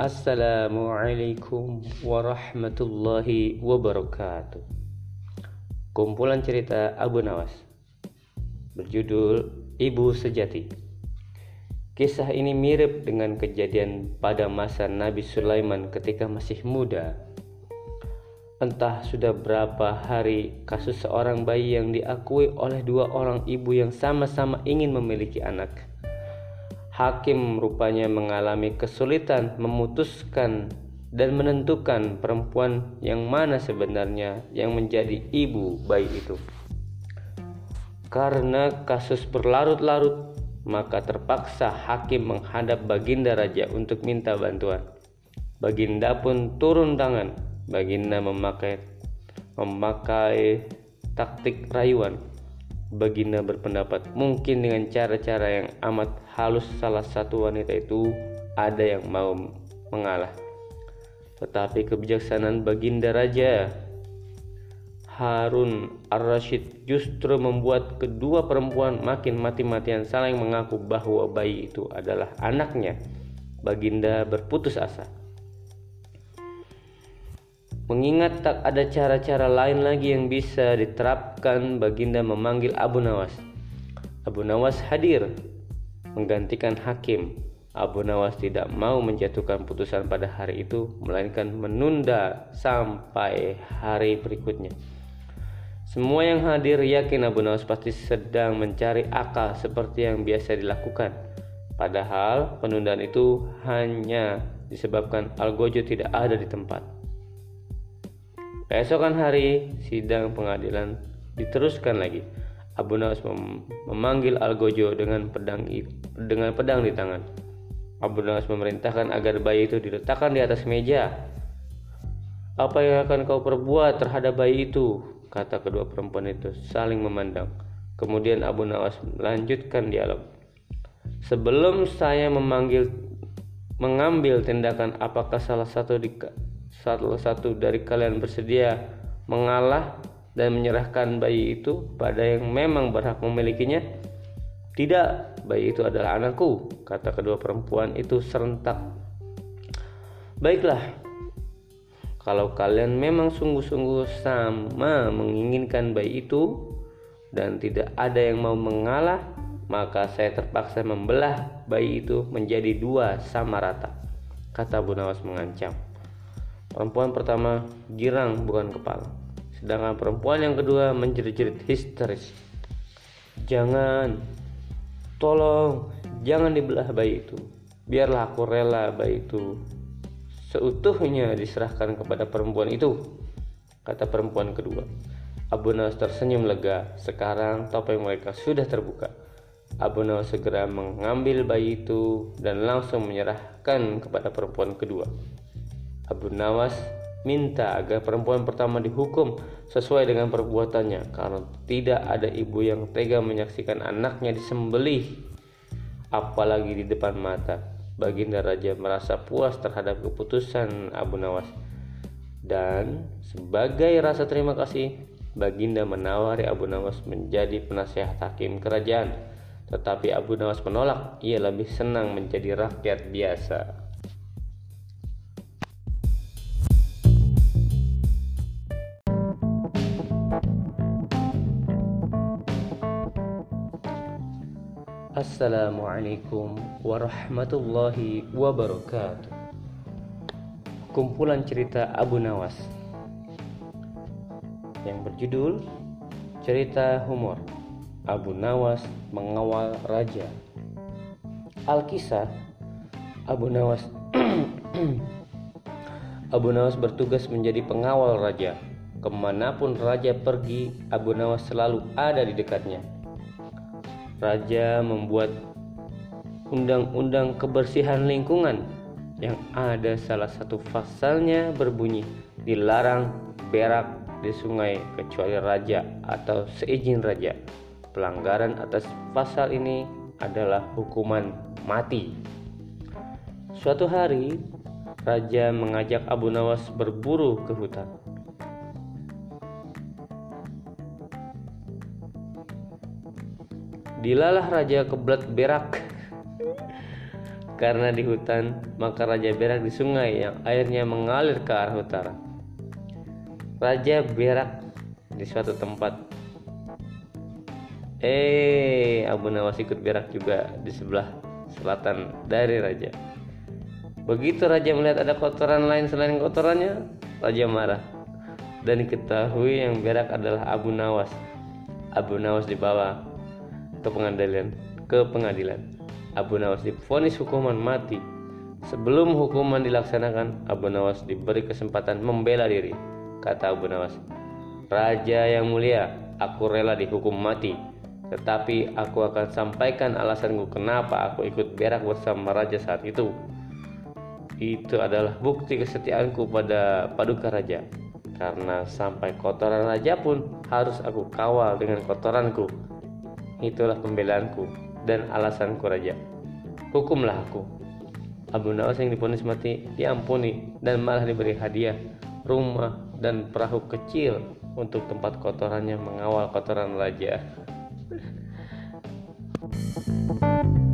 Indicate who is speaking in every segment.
Speaker 1: Assalamualaikum warahmatullahi wabarakatuh. Kumpulan cerita Abu Nawas berjudul Ibu Sejati. Kisah ini mirip dengan kejadian pada masa Nabi Sulaiman ketika masih muda. Entah sudah berapa hari kasus seorang bayi yang diakui oleh dua orang ibu yang sama-sama ingin memiliki anak hakim rupanya mengalami kesulitan memutuskan dan menentukan perempuan yang mana sebenarnya yang menjadi ibu bayi itu. Karena kasus berlarut-larut, maka terpaksa hakim menghadap Baginda Raja untuk minta bantuan. Baginda pun turun tangan. Baginda memakai memakai taktik rayuan Baginda berpendapat mungkin dengan cara-cara yang amat halus salah satu wanita itu ada yang mau mengalah. Tetapi kebijaksanaan Baginda Raja Harun Ar-Rasyid justru membuat kedua perempuan makin mati-matian saling mengaku bahwa bayi itu adalah anaknya. Baginda berputus asa. Mengingat tak ada cara-cara lain lagi yang bisa diterapkan, Baginda memanggil Abu Nawas. Abu Nawas hadir menggantikan hakim. Abu Nawas tidak mau menjatuhkan putusan pada hari itu, melainkan menunda sampai hari berikutnya. Semua yang hadir yakin Abu Nawas pasti sedang mencari akal seperti yang biasa dilakukan. Padahal penundaan itu hanya disebabkan Algojo tidak ada di tempat. Keesokan hari, sidang pengadilan diteruskan lagi. Abu Nawas mem memanggil Algojo dengan pedang dengan pedang di tangan. Abu Nawas memerintahkan agar bayi itu diletakkan di atas meja. Apa yang akan kau perbuat terhadap bayi itu? Kata kedua perempuan itu saling memandang. Kemudian Abu Nawas melanjutkan dialog. Sebelum saya memanggil mengambil tindakan apakah salah satu di salah satu dari kalian bersedia mengalah dan menyerahkan bayi itu pada yang memang berhak memilikinya? Tidak, bayi itu adalah anakku, kata kedua perempuan itu serentak. Baiklah, kalau kalian memang sungguh-sungguh sama menginginkan bayi itu dan tidak ada yang mau mengalah, maka saya terpaksa membelah bayi itu menjadi dua sama rata, kata Bu Nawas mengancam. Perempuan pertama girang bukan kepala. Sedangkan perempuan yang kedua menjerit-jerit histeris. Jangan, tolong, jangan dibelah bayi itu. Biarlah aku rela bayi itu seutuhnya diserahkan kepada perempuan itu, kata perempuan kedua. Abu Nawas tersenyum lega. Sekarang topeng mereka sudah terbuka. Abu Nawas segera mengambil bayi itu dan langsung menyerahkan kepada perempuan kedua. Abu Nawas minta agar perempuan pertama dihukum sesuai dengan perbuatannya karena tidak ada ibu yang tega menyaksikan anaknya disembelih apalagi di depan mata. Baginda Raja merasa puas terhadap keputusan Abu Nawas. Dan sebagai rasa terima kasih Baginda menawari Abu Nawas menjadi penasihat hakim kerajaan. Tetapi Abu Nawas menolak. Ia lebih senang menjadi rakyat biasa Assalamualaikum warahmatullahi wabarakatuh. Kumpulan cerita Abu Nawas Yang berjudul Cerita Humor. Abu Nawas Mengawal Raja. Alkisah Abu Nawas Abu Nawas bertugas menjadi pengawal raja. Ke mana pun raja pergi Abu Nawas selalu ada di dekatnya raja membuat undang-undang kebersihan lingkungan yang ada salah satu pasalnya berbunyi dilarang berak di sungai kecuali raja atau seizin raja. Pelanggaran atas pasal ini adalah hukuman mati. Suatu hari, raja mengajak Abu Nawas berburu ke hutan. Dilalah raja kebelat berak karena di hutan, maka raja berak di sungai yang airnya mengalir ke arah utara. Raja berak di suatu tempat. Eh, Abu Nawas ikut berak juga di sebelah selatan dari raja. Begitu raja melihat ada kotoran lain selain kotorannya, raja marah. Dan diketahui yang berak adalah Abu Nawas. Abu Nawas dibawa ke pengadilan, ke pengadilan. Abu Nawas difonis hukuman mati. Sebelum hukuman dilaksanakan, Abu Nawas diberi kesempatan membela diri. Kata Abu Nawas, Raja yang mulia, aku rela dihukum mati. Tetapi aku akan sampaikan alasanku kenapa aku ikut berak bersama raja saat itu. Itu adalah bukti kesetiaanku pada paduka raja. Karena sampai kotoran raja pun harus aku kawal dengan kotoranku. Itulah pembelaanku dan alasanku raja. Hukumlah aku. Abu Nawas yang diponis mati diampuni dan malah diberi hadiah rumah dan perahu kecil untuk tempat kotorannya mengawal kotoran raja.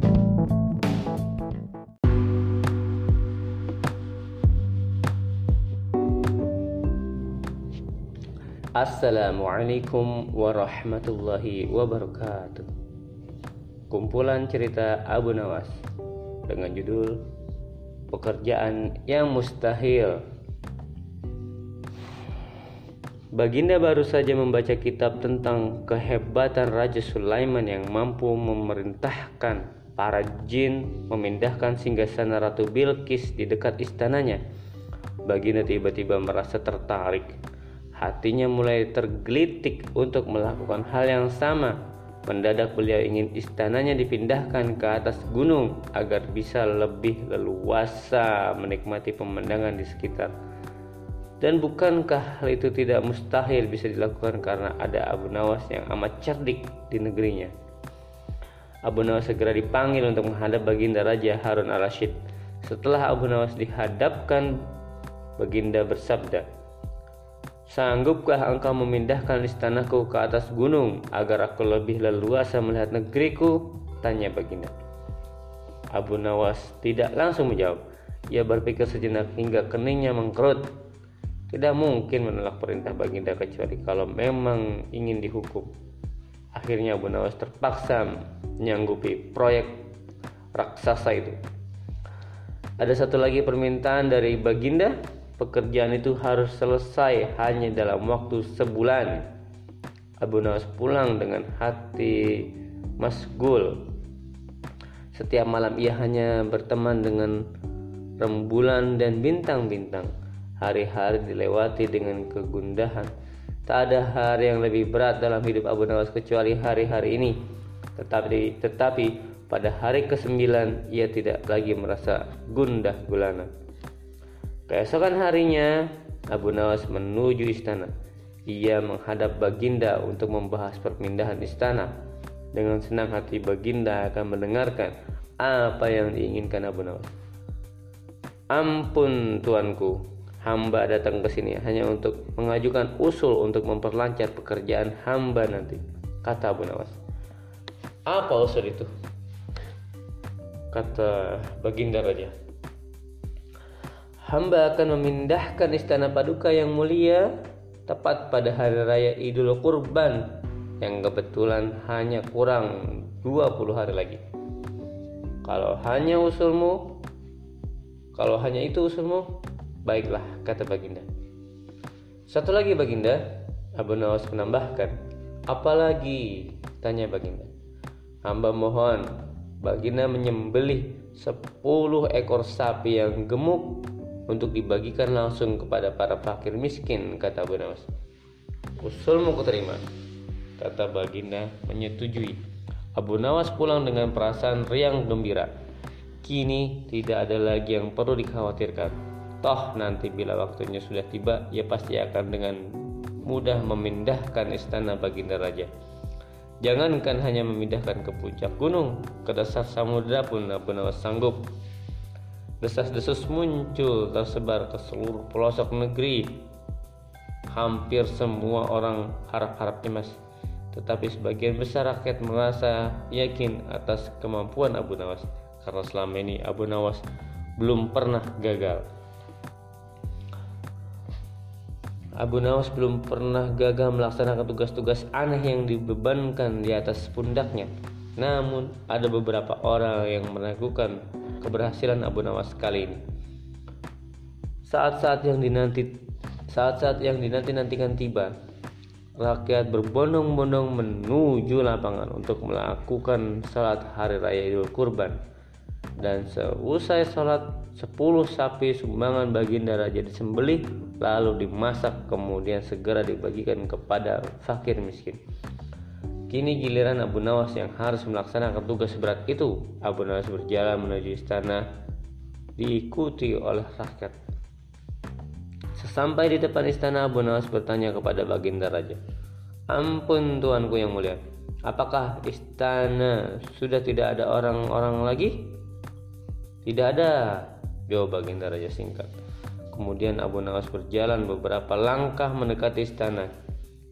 Speaker 1: Assalamualaikum warahmatullahi wabarakatuh. Kumpulan cerita Abu Nawas dengan judul Pekerjaan yang Mustahil Baginda baru saja membaca kitab tentang kehebatan Raja Sulaiman yang mampu memerintahkan para jin memindahkan singgasana Ratu Bilqis di dekat istananya. Baginda tiba-tiba merasa tertarik. Hatinya mulai tergelitik untuk melakukan hal yang sama. Mendadak beliau ingin istananya dipindahkan ke atas gunung agar bisa lebih leluasa menikmati pemandangan di sekitar. Dan bukankah hal itu tidak mustahil bisa dilakukan karena ada Abu Nawas yang amat cerdik di negerinya? Abu Nawas segera dipanggil untuk menghadap Baginda Raja Harun al-Rashid. Setelah Abu Nawas dihadapkan, Baginda bersabda, Sanggupkah engkau memindahkan istanaku ke atas gunung agar aku lebih leluasa melihat negeriku? Tanya Baginda. Abu Nawas tidak langsung menjawab. Ia berpikir sejenak hingga keningnya mengkerut tidak mungkin menolak perintah Baginda kecuali kalau memang ingin dihukum. Akhirnya Abu Nawas terpaksa menyanggupi proyek raksasa itu. Ada satu lagi permintaan dari Baginda, pekerjaan itu harus selesai hanya dalam waktu sebulan. Abu Nawas pulang dengan hati masgul. Setiap malam ia hanya berteman dengan rembulan dan bintang-bintang Hari-hari dilewati dengan kegundahan. Tak ada hari yang lebih berat dalam hidup Abu Nawas kecuali hari-hari ini. Tetapi, tetapi pada hari ke-9 ia tidak lagi merasa gundah gulana. Keesokan harinya Abu Nawas menuju istana. Ia menghadap Baginda untuk membahas perpindahan istana. Dengan senang hati Baginda akan mendengarkan apa yang diinginkan Abu Nawas. Ampun tuanku, hamba datang ke sini hanya untuk mengajukan usul untuk memperlancar pekerjaan hamba nanti kata Abu Nawas apa usul itu kata Baginda Raja hamba akan memindahkan istana paduka yang mulia tepat pada hari raya Idul Kurban yang kebetulan hanya kurang 20 hari lagi kalau hanya usulmu kalau hanya itu usulmu Baiklah, kata Baginda. Satu lagi Baginda, Abu Nawas menambahkan. Apalagi? Tanya Baginda. Hamba mohon, Baginda menyembelih sepuluh ekor sapi yang gemuk untuk dibagikan langsung kepada para fakir miskin, kata Abu Nawas. Usulmu kuterima, kata Baginda menyetujui. Abu Nawas pulang dengan perasaan riang gembira. Kini tidak ada lagi yang perlu dikhawatirkan. Toh nanti bila waktunya sudah tiba, ia pasti akan dengan mudah memindahkan istana Baginda Raja. Jangankan hanya memindahkan ke puncak gunung, ke dasar samudera pun Abu Nawas sanggup. Desas-desus muncul tersebar ke seluruh pelosok negeri. Hampir semua orang harap-harap cemas. Tetapi sebagian besar rakyat merasa yakin atas kemampuan Abu Nawas karena selama ini Abu Nawas belum pernah gagal. Abu Nawas belum pernah gagal melaksanakan tugas-tugas aneh yang dibebankan di atas pundaknya. Namun, ada beberapa orang yang meragukan keberhasilan Abu Nawas kali ini. Saat-saat yang dinanti saat-saat yang dinanti-nantikan tiba, rakyat berbondong-bondong menuju lapangan untuk melakukan salat hari raya Idul Kurban. Dan seusai salat 10 sapi sumbangan baginda raja disembelih lalu dimasak kemudian segera dibagikan kepada fakir miskin. Kini giliran Abu Nawas yang harus melaksanakan tugas berat itu. Abu Nawas berjalan menuju istana diikuti oleh rakyat. Sesampai di depan istana Abu Nawas bertanya kepada baginda raja. Ampun tuanku yang mulia, apakah istana sudah tidak ada orang-orang lagi? Tidak ada, Jawab baginda raja singkat. Kemudian Abu Nawas berjalan beberapa langkah mendekati istana.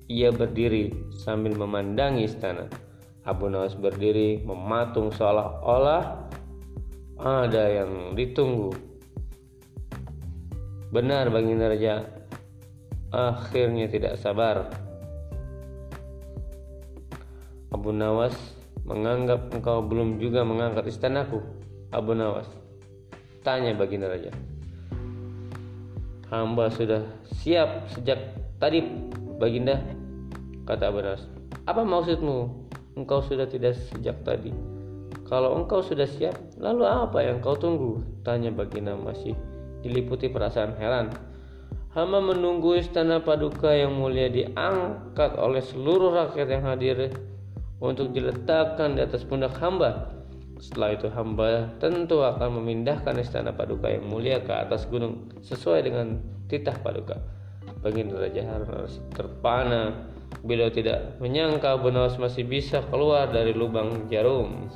Speaker 1: Ia berdiri sambil memandangi istana. Abu Nawas berdiri mematung seolah-olah ada yang ditunggu. Benar baginda raja. Akhirnya tidak sabar. Abu Nawas menganggap engkau belum juga mengangkat istanaku. Abu Nawas Tanya baginda raja. Hamba sudah siap sejak tadi baginda kata Abranas. Apa maksudmu? Engkau sudah tidak sejak tadi. Kalau engkau sudah siap, lalu apa yang kau tunggu? Tanya baginda masih diliputi perasaan heran. Hamba menunggu istana paduka yang mulia diangkat oleh seluruh rakyat yang hadir untuk diletakkan di atas pundak hamba. Setelah itu hamba tentu akan memindahkan istana paduka yang mulia ke atas gunung sesuai dengan titah paduka. Baginda Raja Harun terpana bila tidak menyangka Benawas masih bisa keluar dari lubang jarum.